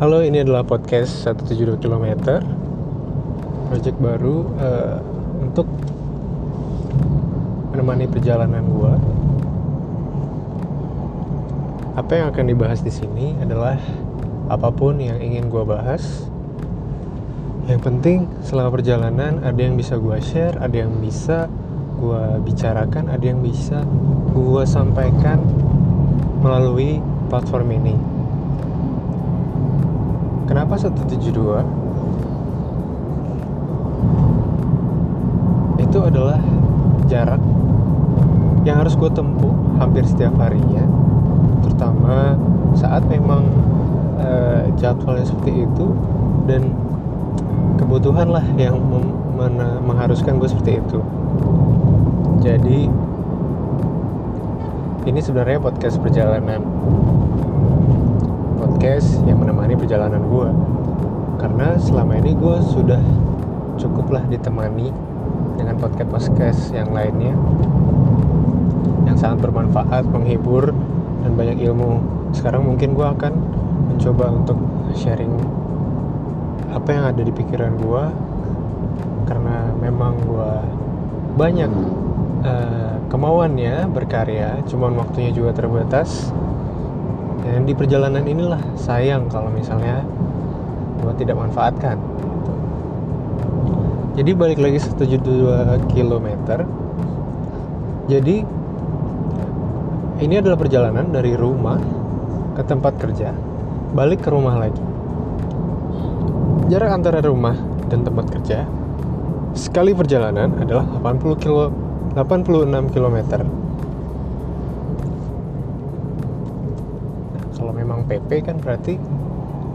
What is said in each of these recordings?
Halo, ini adalah podcast 172 km Project baru uh, untuk menemani perjalanan gua. Apa yang akan dibahas di sini adalah apa pun yang ingin gua bahas. Yang penting selama perjalanan ada yang bisa gua share, ada yang bisa gua bicarakan, ada yang bisa gua sampaikan melalui platform ini. Kenapa 172? Itu adalah jarak yang harus gue tempuh hampir setiap harinya. Terutama saat memang uh, jadwalnya seperti itu dan kebutuhan lah yang mengharuskan gue seperti itu. Jadi ini sebenarnya podcast perjalanan podcast yang menemani perjalanan gue karena selama ini gue sudah cukuplah ditemani dengan podcast podcast yang lainnya yang sangat bermanfaat menghibur dan banyak ilmu. Sekarang mungkin gue akan mencoba untuk sharing apa yang ada di pikiran gue karena memang gue banyak uh, kemauannya berkarya cuman waktunya juga terbatas dan di perjalanan inilah sayang kalau misalnya gue tidak manfaatkan gitu. jadi balik lagi 172 km jadi ini adalah perjalanan dari rumah ke tempat kerja balik ke rumah lagi. Jarak antara rumah dan tempat kerja sekali perjalanan adalah 80 kilo 86 km kalau memang PP kan berarti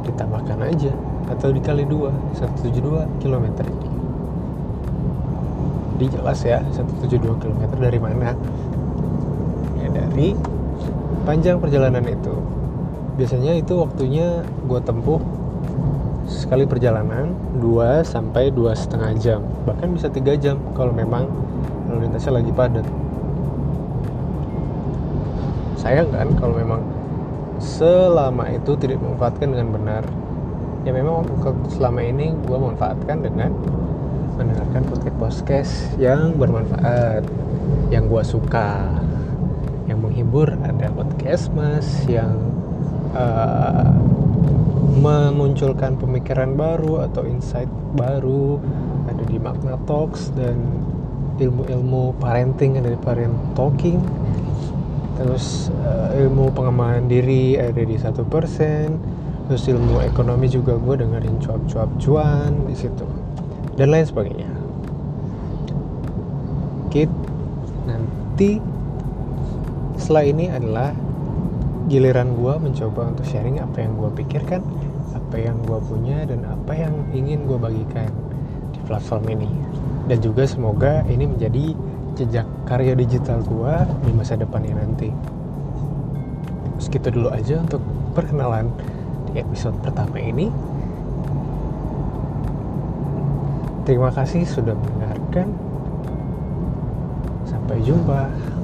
ditambahkan aja atau dikali dua 172 km jadi jelas ya 172 km dari mana? Ya dari panjang perjalanan itu. Biasanya itu waktunya gue tempuh sekali perjalanan 2 sampai dua setengah jam bahkan bisa tiga jam kalau memang lalu lintasnya lagi padat. Sayang kan kalau memang selama itu tidak memanfaatkan dengan benar. Ya memang selama ini gue manfaatkan dengan mendengarkan podcast podcast yang bermanfaat yang gue suka yang menghibur. Ada podcast mas yang uh, memunculkan pemikiran baru atau insight baru. Ada di Magna Talks dan ilmu-ilmu parenting ada di Parent Talking terus uh, ilmu pengembangan diri ada di satu persen. Terus ilmu ekonomi juga gue dengerin cuap-cuap cuan di situ. Dan lain sebagainya. Kit nanti setelah ini adalah giliran gue mencoba untuk sharing apa yang gue pikirkan apa yang gue punya dan apa yang ingin gue bagikan di platform ini. Dan juga semoga ini menjadi jejak karya digital gua di masa depannya nanti. Segitu dulu aja untuk perkenalan di episode pertama ini. Terima kasih sudah mendengarkan. Sampai jumpa.